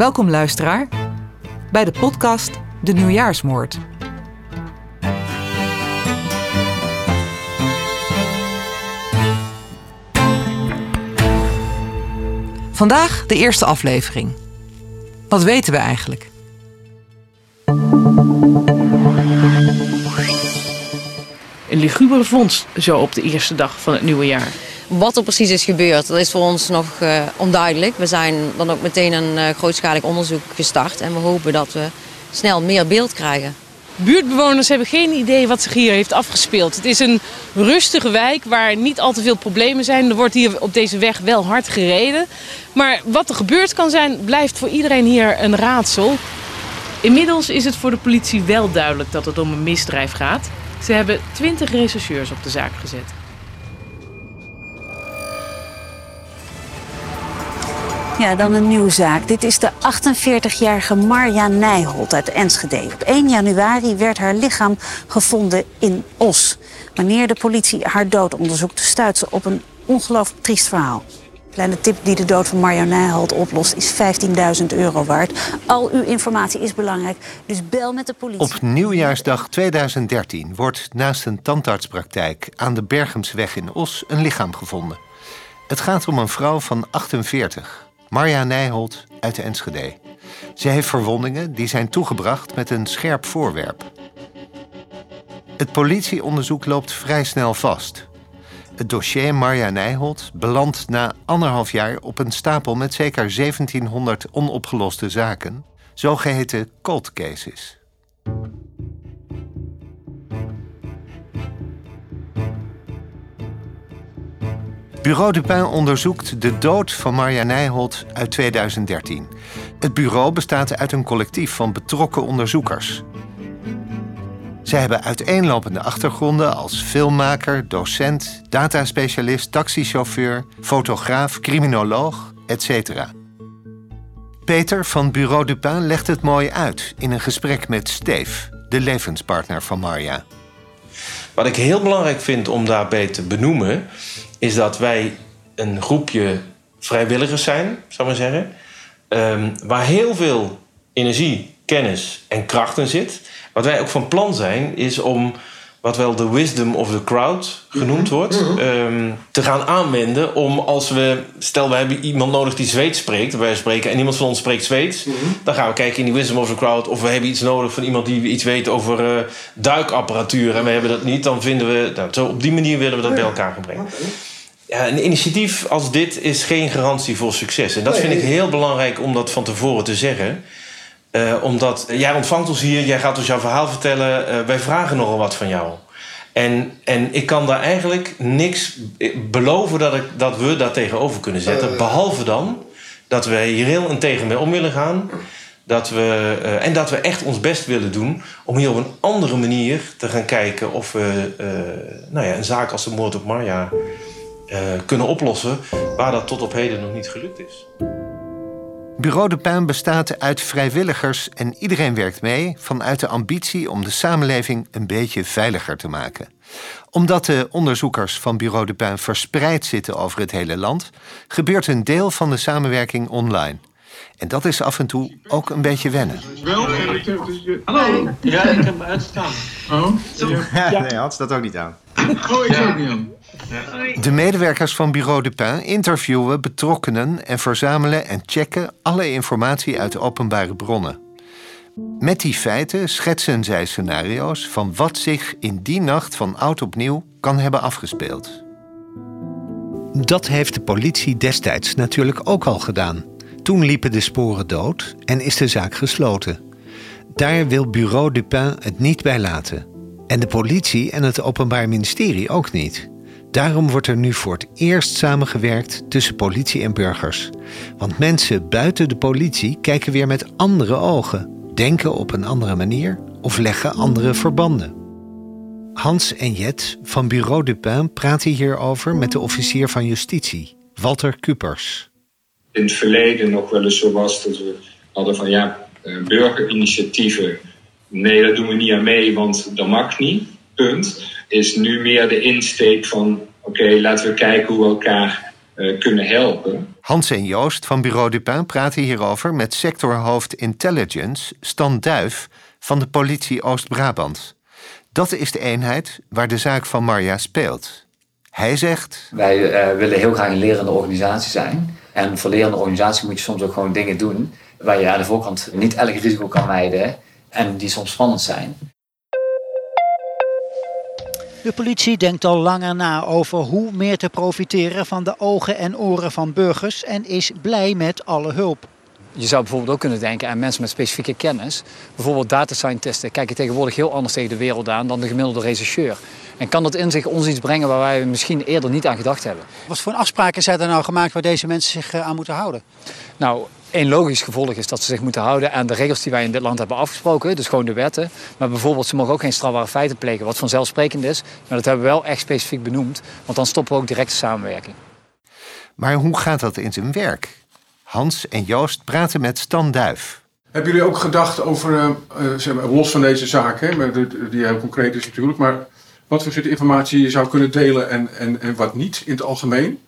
Welkom luisteraar bij de podcast De Nieuwjaarsmoord. Vandaag de eerste aflevering. Wat weten we eigenlijk? Een lugubere vondst zo op de eerste dag van het nieuwe jaar. Wat er precies is gebeurd, dat is voor ons nog uh, onduidelijk. We zijn dan ook meteen een uh, grootschalig onderzoek gestart. En we hopen dat we snel meer beeld krijgen. Buurtbewoners hebben geen idee wat zich hier heeft afgespeeld. Het is een rustige wijk waar niet al te veel problemen zijn. Er wordt hier op deze weg wel hard gereden. Maar wat er gebeurd kan zijn, blijft voor iedereen hier een raadsel. Inmiddels is het voor de politie wel duidelijk dat het om een misdrijf gaat. Ze hebben 20 rechercheurs op de zaak gezet. Ja, dan een nieuwe zaak. Dit is de 48-jarige Marja Nijholt uit Enschede. Op 1 januari werd haar lichaam gevonden in Os. Wanneer de politie haar dood onderzoekt, stuit ze op een ongelooflijk triest verhaal. Kleine tip die de dood van Marja Nijholt oplost is 15.000 euro waard. Al uw informatie is belangrijk, dus bel met de politie. Op nieuwjaarsdag 2013 wordt naast een tandartspraktijk aan de Bergemsweg in Os een lichaam gevonden. Het gaat om een vrouw van 48. Marja Nijholt uit de Enschede. Ze heeft verwondingen die zijn toegebracht met een scherp voorwerp. Het politieonderzoek loopt vrij snel vast. Het dossier Marja Nijholt belandt na anderhalf jaar op een stapel met zeker 1700 onopgeloste zaken, zogeheten cold cases. Bureau Dupin onderzoekt de dood van Marja Nijholt uit 2013. Het bureau bestaat uit een collectief van betrokken onderzoekers. Zij hebben uiteenlopende achtergronden als filmmaker, docent, dataspecialist, taxichauffeur, fotograaf, criminoloog, etc. Peter van Bureau Dupin legt het mooi uit in een gesprek met Steve, de levenspartner van Marja. Wat ik heel belangrijk vind om daarbij te benoemen, is dat wij een groepje vrijwilligers zijn, zou maar zeggen. Um, waar heel veel energie, kennis en kracht in zit. Wat wij ook van plan zijn, is om wat wel de wisdom of the crowd genoemd mhm. wordt, um, te gaan aanwenden om als we, stel we hebben iemand nodig die Zweeds spreekt, wij spreken en iemand van ons spreekt Zweeds, mhm. dan gaan we kijken in die wisdom of the crowd of we hebben iets nodig van iemand die iets weet over uh, duikapparatuur en we hebben dat niet, dan vinden we, nou, zo op die manier willen we dat bij elkaar gaan brengen. Ja, een initiatief als dit is geen garantie voor succes. En dat vind ik heel belangrijk om dat van tevoren te zeggen. Uh, omdat jij ontvangt ons hier, jij gaat ons jouw verhaal vertellen. Uh, wij vragen nogal wat van jou. En, en ik kan daar eigenlijk niks beloven dat, ik, dat we daar tegenover kunnen zetten. Uh. Behalve dan dat we hier heel integer mee om willen gaan. Dat we, en dat we echt ons best willen doen om hier op een andere manier te gaan kijken of we nou ja, een zaak als de moord op Marja kunnen oplossen waar dat tot op heden nog niet gelukt is. Bureau de Pijn bestaat uit vrijwilligers en iedereen werkt mee vanuit de ambitie om de samenleving een beetje veiliger te maken. Omdat de onderzoekers van Bureau de Pijn verspreid zitten over het hele land, gebeurt een deel van de samenwerking online. En dat is af en toe ook een beetje wennen. Hallo? Ja, ik heb uitstaan. Oh? Ja, nee, had dat ook niet aan. Oh, ik ook niet aan. De medewerkers van Bureau Dupin interviewen betrokkenen en verzamelen en checken alle informatie uit openbare bronnen. Met die feiten schetsen zij scenario's van wat zich in die nacht van oud opnieuw kan hebben afgespeeld. Dat heeft de politie destijds natuurlijk ook al gedaan. Toen liepen de sporen dood en is de zaak gesloten. Daar wil Bureau Dupin het niet bij laten. En de politie en het Openbaar Ministerie ook niet. Daarom wordt er nu voor het eerst samengewerkt tussen politie en burgers. Want mensen buiten de politie kijken weer met andere ogen, denken op een andere manier of leggen andere verbanden. Hans en Jet van Bureau Dupin praten hierover met de officier van justitie, Walter Kupers. In het verleden nog wel eens zo was dat we hadden van ja, eh, burgerinitiatieven, nee, dat doen we niet aan mee, want dat mag niet punt is nu meer de insteek van: oké, laten we kijken hoe we elkaar kunnen helpen. Hans en Joost van Bureau Dupin praten hierover met sectorhoofd Intelligence Stan Duif van de politie Oost-Brabant. Dat is de eenheid waar de zaak van Marja speelt. Hij zegt... Wij uh, willen heel graag een lerende organisatie zijn. En voor lerende organisatie moet je soms ook gewoon dingen doen... waar je aan de voorkant niet elk risico kan mijden... en die soms spannend zijn. De politie denkt al langer na over hoe meer te profiteren van de ogen en oren van burgers en is blij met alle hulp. Je zou bijvoorbeeld ook kunnen denken aan mensen met specifieke kennis. Bijvoorbeeld data scientisten kijken tegenwoordig heel anders tegen de wereld aan dan de gemiddelde rechercheur. En kan dat in zich ons iets brengen waar wij misschien eerder niet aan gedacht hebben. Wat voor afspraken zijn er nou gemaakt waar deze mensen zich eh, aan moeten houden? Nou, één logisch gevolg is dat ze zich moeten houden aan de regels die wij in dit land hebben afgesproken. Dus gewoon de wetten. Maar bijvoorbeeld, ze mogen ook geen strafbare feiten plegen, wat vanzelfsprekend is. Maar dat hebben we wel echt specifiek benoemd, want dan stoppen we ook direct de samenwerking. Maar hoe gaat dat in zijn werk? Hans en Joost praten met Stan Duif. Hebben jullie ook gedacht over, uh, zeg maar, los van deze zaak, hè, die heel concreet is natuurlijk, maar wat voor soort informatie je zou kunnen delen en, en, en wat niet in het algemeen?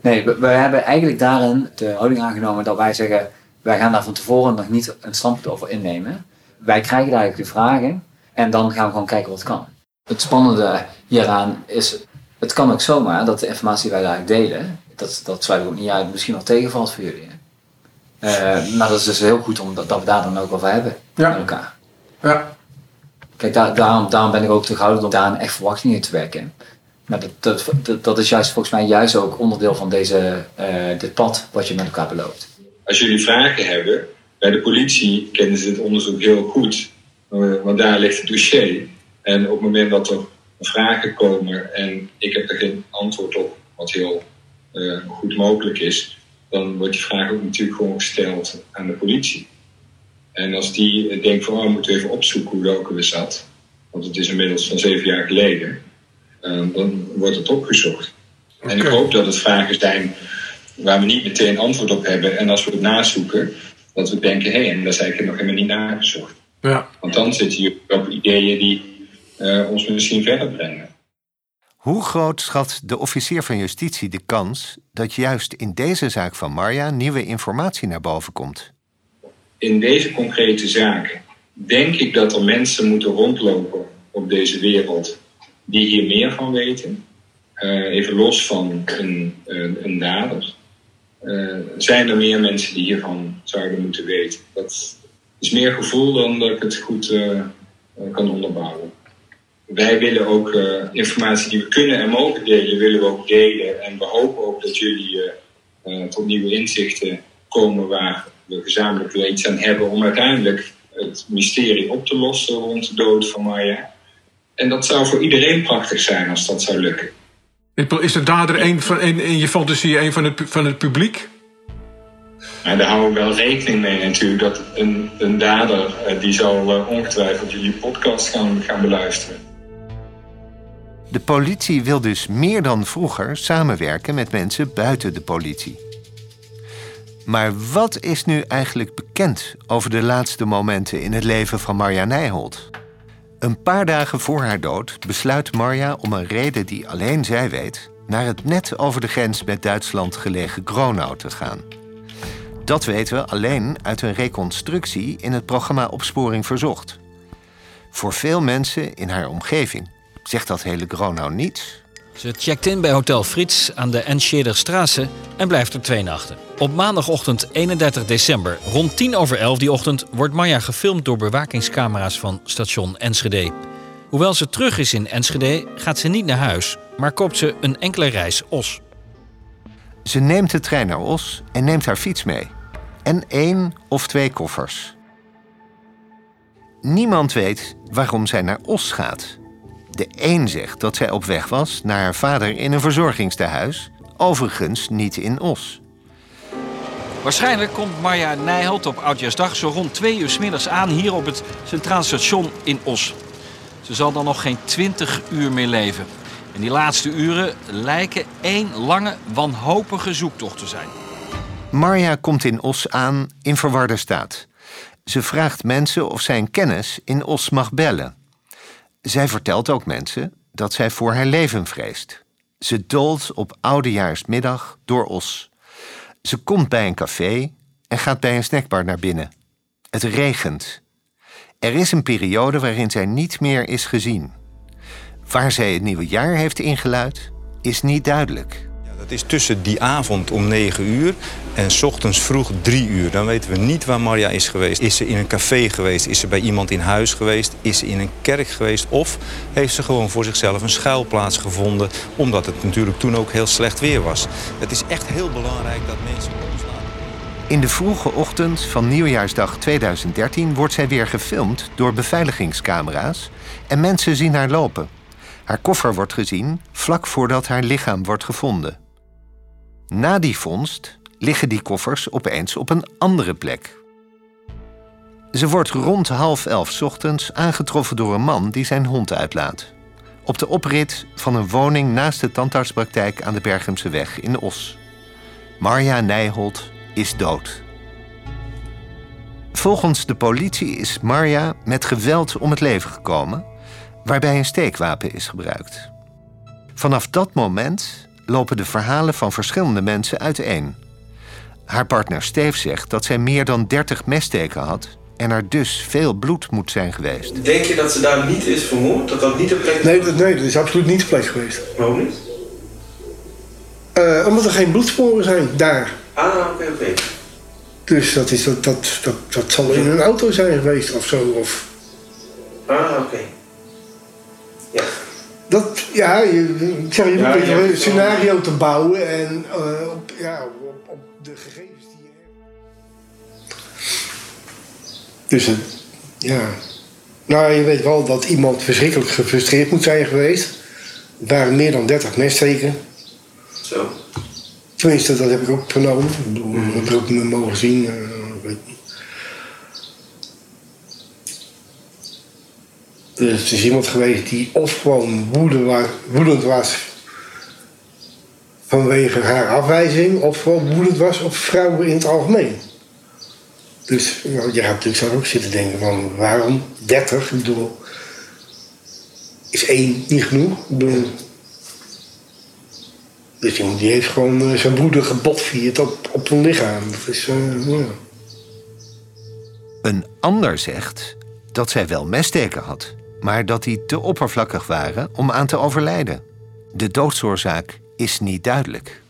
Nee, we, we, hebben eigenlijk daarin de houding aangenomen dat wij zeggen, wij gaan daar van tevoren nog niet een standpunt over innemen. Wij krijgen eigenlijk de vragen en dan gaan we gewoon kijken wat kan. Het spannende hieraan is, het kan ook zomaar dat de informatie die wij daar delen, dat, dat sluit ook niet uit, misschien nog tegenvalt voor jullie. Uh, maar dat is dus heel goed om dat, dat we daar dan ook over hebben ja. met elkaar. Ja. Kijk, daar, daarom, ben ik ook terughoudend om daar echt verwachtingen te werken. Maar dat, dat, dat, is juist volgens mij juist ook onderdeel van deze, uh, dit pad wat je met elkaar beloopt. Als jullie vragen hebben, bij de politie kennen ze dit onderzoek heel goed. Uh, want daar ligt het dossier. En op het moment dat er vragen komen en ik heb er geen antwoord op, wat heel goed mogelijk is, dan wordt die vraag ook natuurlijk gewoon gesteld aan de politie. En als die denkt van, oh, we moeten even opzoeken hoe dat weer zat, want het is inmiddels van zeven jaar geleden, ehm, dan wordt het opgezocht. En ik hoop dat het vragen zijn waar we niet meteen antwoord op hebben. En als we het nazoeken, dat we denken, hé, hey, en dat is eigenlijk nog helemaal niet nagezocht. Ja. Want dan zitten je op ideeën die uh, ons misschien verder brengen. Hoe groot schat de officier van justitie de kans dat juist in deze zaak van Marja nieuwe informatie naar boven komt? In deze concrete zaak denk ik dat er mensen moeten rondlopen op deze wereld die hier meer van weten. Uh, even los van een, een, dader. Uh, zijn er meer mensen die hiervan zouden moeten weten? Dat is meer gevoel dan dat ik het goed uh, kan onderbouwen wij willen ook informatie die we kunnen en mogen delen, willen we ook delen. En we hopen ook dat jullie tot nieuwe inzichten komen waar we gezamenlijk wel iets aan hebben om uiteindelijk het mysterie op te lossen rond de dood van Maya. En dat zou voor iedereen prachtig zijn als dat zou lukken. Is de dader een van, in, in je fantasie een van het, van het publiek? Nou, daar houden we wel rekening mee natuurlijk. Dat een, een dader, uh, die zal ongetwijfeld jullie podcast gaan, gaan beluisteren. De politie wil dus meer dan vroeger samenwerken met mensen buiten de politie. Maar wat is nu eigenlijk bekend over de laatste momenten in het leven van Marja Nijholt? Een paar dagen voor haar dood besluit Marja om een reden die alleen zij weet naar het net over de grens met Duitsland gelegen Gronau te gaan. Dat weten we alleen uit een reconstructie in het programma Opsporing Verzocht. Voor veel mensen in haar omgeving Zegt dat hele Gronau niets? Ze checkt in bij Hotel Frits aan de Enschederstraße en blijft er twee nachten. Op maandagochtend 31 december, rond 10 over 11 die ochtend, wordt Maya gefilmd door bewakingscamera's van station Enschede. Hoewel ze terug is in Enschede, gaat ze niet naar huis, maar koopt ze een enkele reis Os. Ze neemt de trein naar Os en neemt haar fiets mee. En één of twee koffers. Niemand weet waarom zij naar Os gaat. De een zegt dat zij op weg was naar haar vader in een verzorgingstehuis, overigens niet in Os. Waarschijnlijk komt Marja Nijholt op Oudjaarsdag zo rond twee uur s middags aan hier op het Centraal Station in Os. Ze zal dan nog geen twintig uur meer leven. En die laatste uren lijken één lange, wanhopige zoektocht te zijn. Marja komt in Os aan in verwarde staat. Ze vraagt mensen of zij een kennis in Os mag bellen. Zij vertelt ook mensen dat zij voor haar leven vreest. Ze dolt op oudejaarsmiddag door Os. Ze komt bij een café en gaat bij een snackbar naar binnen. Het regent. Er is een periode waarin zij niet meer is gezien. Waar zij het nieuwe jaar heeft ingeluid, is niet duidelijk. Het is tussen die avond om 9 uur en s ochtends vroeg 3 uur. Dan weten we niet waar Maria is geweest. Is ze in een café geweest? Is ze bij iemand in huis geweest? Is ze in een kerk geweest? Of heeft ze gewoon voor zichzelf een schuilplaats gevonden... omdat het natuurlijk toen ook heel slecht weer was. Het is echt heel belangrijk dat mensen... In de vroege ochtend van nieuwjaarsdag 2013 wordt zij weer gefilmd door beveiligingscamera's en mensen zien haar lopen. Haar koffer wordt gezien vlak voordat haar lichaam wordt gevonden. Na die vondst liggen die koffers opeens op een andere plek. Ze wordt rond half elf ochtends aangetroffen door een man die zijn hond uitlaat. Op de oprit van een woning naast de tandartspraktijk aan de Bergemse weg in Os. Marja Nijholt is dood. Volgens de politie is Marja met geweld om het leven gekomen, waarbij een steekwapen is gebruikt. Vanaf dat moment lopen de verhalen van verschillende mensen uiteen. Haar partner Steve zegt dat zij meer dan 30 messteken had en er dus veel bloed moet zijn geweest. Denk je dat ze daar niet is vermoord? Dat dat niet de plek is? Nee, dat, nee, dat is absoluut niet de plek geweest. Waarom niet? Uh, omdat er geen bloedsporen zijn daar. Ah, oké, oké. Dus dat, is, dat, dat, dat, dat zal in een auto zijn geweest of zo. Of... Ah, oké. Ja, je, ik zeg, je Ja, een scenario te bouwen en uh, op, ja, op, op de gegevens die je hebt. Dus uh, ja. Nou, je weet wel dat iemand verschrikkelijk gefrustreerd moet zijn geweest. Er waren meer dan 30 messteken. Zo. Tenminste, dat heb ik ook vernomen. Ik bedoel, dat heb ik ook mogen zien. Uh, weet niet. Dus is iemand geweest die of gewoon woedend was, vanwege haar afwijzing, of gewoon woedend was op vrouwen in het algemeen. Dus je gaat natuurlijk zo ook zitten denken van waarom 30? Ik bedoel, is één niet genoeg? Bedoel, dus iemand die heeft gewoon uh, zijn woede gebotvierd op, op een lichaam. Dat is, ja. Een ander zegt dat zij wel messteken had, maar dat die te oppervlakkig waren om aan te overlijden. De doodsoorzaak is niet duidelijk.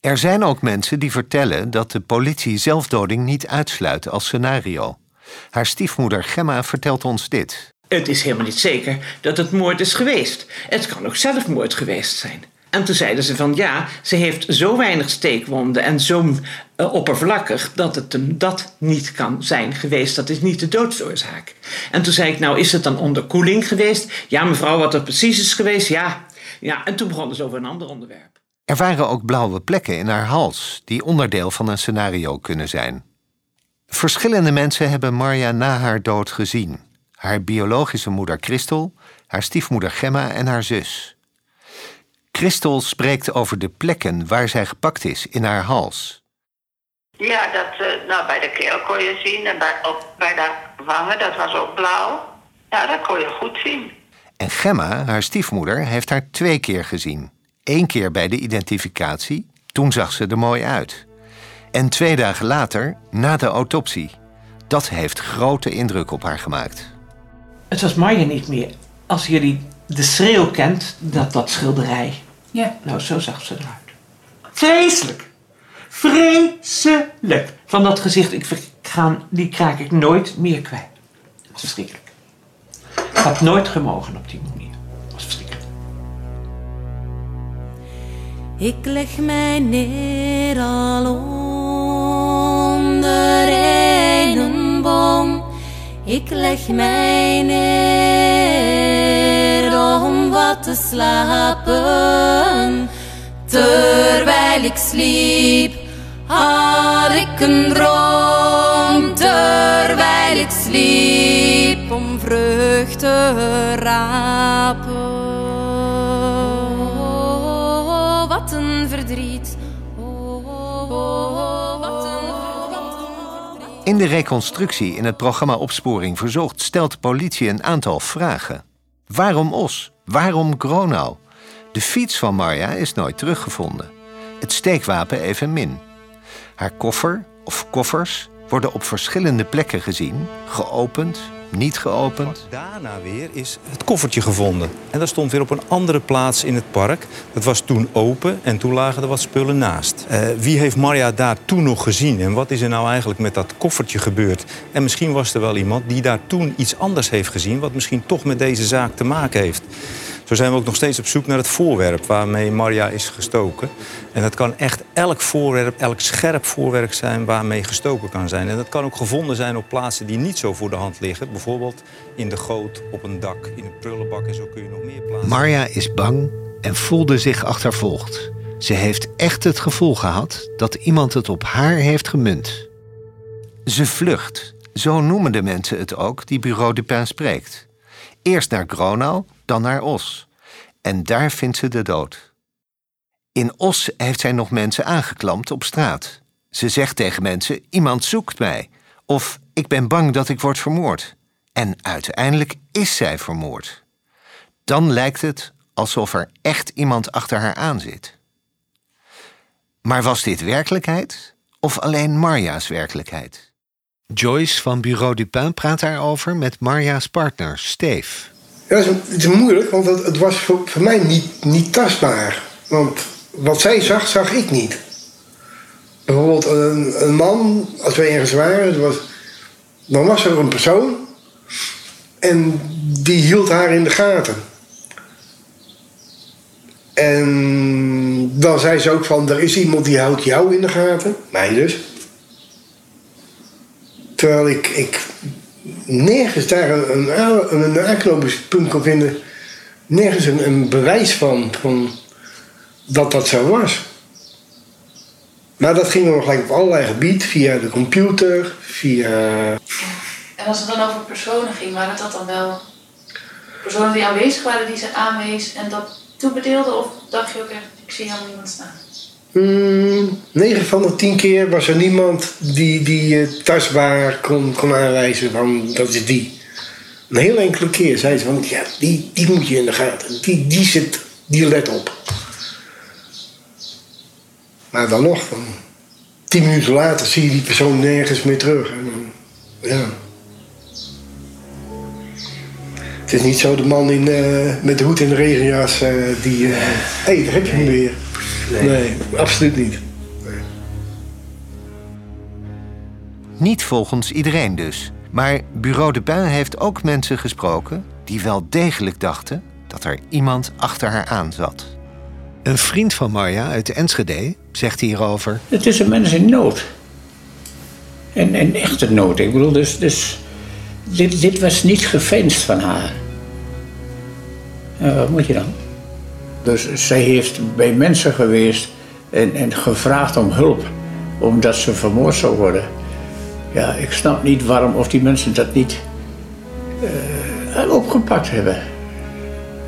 Er zijn ook mensen die vertellen dat de politie zelfdoding niet uitsluit als scenario. Haar stiefmoeder Gemma vertelt ons dit. Het is helemaal niet zeker dat het moord is geweest. Het kan ook zelfmoord geweest zijn. En toen zeiden ze van ja, ze heeft zo weinig steekwonden en zo uh, oppervlakkig dat het hem dat niet kan zijn geweest. Dat is niet de doodsoorzaak. En toen zei ik, nou is het dan onderkoeling geweest? Ja, mevrouw, wat er precies is geweest, ja. ja. En toen begonnen ze over een ander onderwerp. Er waren ook blauwe plekken in haar hals, die onderdeel van een scenario kunnen zijn. Verschillende mensen hebben Marja na haar dood gezien. Haar biologische moeder Christel, haar stiefmoeder Gemma en haar zus. Christel spreekt over de plekken waar zij gepakt is in haar hals. Ja, dat, uh, nou, bij de keel kon je zien en bij, op, bij de wangen, dat was ook blauw. Ja, dat kon je goed zien. En Gemma, haar stiefmoeder, heeft haar twee keer gezien. Eén keer bij de identificatie, toen zag ze er mooi uit. En twee dagen later, na de autopsie. Dat heeft grote indruk op haar gemaakt. Het was Marja niet meer. Als jullie de schreeuw kent, dat, dat schilderij. Ja. Nou, zo zag ze eruit. Vreselijk. Vreselijk. Van dat gezicht, ik ga, die kraak ik nooit meer kwijt. Dat was verschrikkelijk. Ik had nooit gemogen op die manier. Dat was verschrikkelijk. Ik leg mij neer al onder een boom. Ik leg mij neer te slapen. Terwijl ik sliep, had ik een droom. Terwijl ik sliep, om vrucht te rapen. Oh, wat een verdriet. Oh, In de reconstructie in het programma Opsporing Verzocht stelt politie een aantal vragen. Waarom Os? Waarom Gronau? De fiets van Marja is nooit teruggevonden. Het steekwapen evenmin. Haar koffer of koffers worden op verschillende plekken gezien, geopend, niet geopend. Daarna weer is het koffertje gevonden. En dat stond weer op een andere plaats in het park. Dat was toen open en toen lagen er wat spullen naast. Uh, wie heeft Marja daar toen nog gezien? En wat is er nou eigenlijk met dat koffertje gebeurd? En misschien was er wel iemand die daar toen iets anders heeft gezien... wat misschien toch met deze zaak te maken heeft. Zo zijn we ook nog steeds op zoek naar het voorwerp waarmee Maria is gestoken. En dat kan echt elk voorwerp, elk scherp voorwerp zijn waarmee gestoken kan zijn. En dat kan ook gevonden zijn op plaatsen die niet zo voor de hand liggen. Bijvoorbeeld in de goot, op een dak, in een prullenbak en zo kun je nog meer plaatsen. Marja is bang en voelde zich achtervolgd. Ze heeft echt het gevoel gehad dat iemand het op haar heeft gemunt. Ze vlucht, zo noemen de mensen het ook die Bureau de Pin spreekt. Eerst naar Gronau, dan naar Os. En daar vindt ze de dood. In Os heeft zij nog mensen aangeklampt op straat. Ze zegt tegen mensen: iemand zoekt mij. Of ik ben bang dat ik word vermoord. En uiteindelijk is zij vermoord. Dan lijkt het alsof er echt iemand achter haar aan zit. Maar was dit werkelijkheid of alleen Marja's werkelijkheid? Joyce van Bureau Dupin praat daarover met Marja's partner, Steve. Ja, het is moeilijk, want het, het was voor, voor, mij niet, niet tastbaar. Want wat zij zag, zag ik niet. Bijvoorbeeld een, een man, als wij ergens waren, was, dan was er een persoon en die hield haar in de gaten. En dan zei ze ook van, er is iemand die houdt jou in de gaten, mij dus. Terwijl ik, ik nergens daar een, een, een aanknopingspunt kon vinden. Nergens een, een bewijs van, van dat dat zo was. Maar dat ging nog gelijk op allerlei gebieden, via de computer, via... En als het dan over personen ging, waren dat dan wel personen die aanwezig waren die ze aanwees en dat toebedeelden? Of dacht je ook echt, ik zie helemaal niemand staan? Mm, 9 van de 10 keer was er niemand die, die je tastbaar kon, kon aanwijzen van dat is die. Een heel enkele keer zei ze van ja, die, die moet je in de gaten. Die, die zit, die let op. Maar dan nog, dan, tien minuten later zie je die persoon nergens meer terug. En ja. Het is niet zo de man in, uh, met de hoed en de regenjas uh, die. Hé, uh, hey, daar heb je hem weer. Nee, nee absoluut niet. Nee. Niet volgens iedereen dus. Maar Bureau de Pin heeft ook mensen gesproken die wel degelijk dachten dat er iemand achter haar aan zat. Een vriend van Marja uit Enschede zegt hierover. Het is een mens in nood. En, en echte nood. Ik bedoel, dus, dus dit, dit was niet geveinsd van haar. Uh, wat moet je dan? Dus zij heeft bij mensen geweest en, en gevraagd om hulp, omdat ze vermoord zou worden. Ja, ik snap niet waarom of die mensen dat niet uh, opgepakt hebben.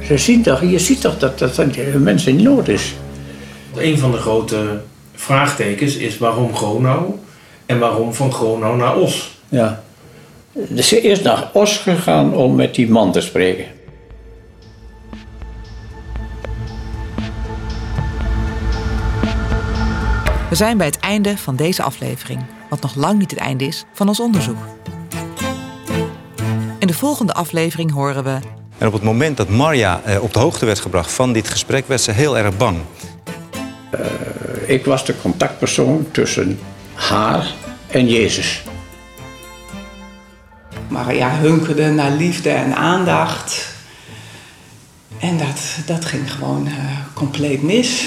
Ze zien toch, je ziet toch dat, dat een mens in nood is. Een van de grote vraagtekens is waarom Gronau en waarom van Gronau naar Os? Ja. Dus ze is naar Os gegaan om met die man te spreken. We zijn bij het einde van deze aflevering, wat nog lang niet het einde is van ons onderzoek. In de volgende aflevering horen we. En op het moment dat Marja eh, op de hoogte werd gebracht van dit gesprek, werd ze heel erg bang. Uh, ik was de contactpersoon tussen haar en Jezus. Maria hunkerde naar liefde en aandacht. En dat, dat ging gewoon uh, compleet mis.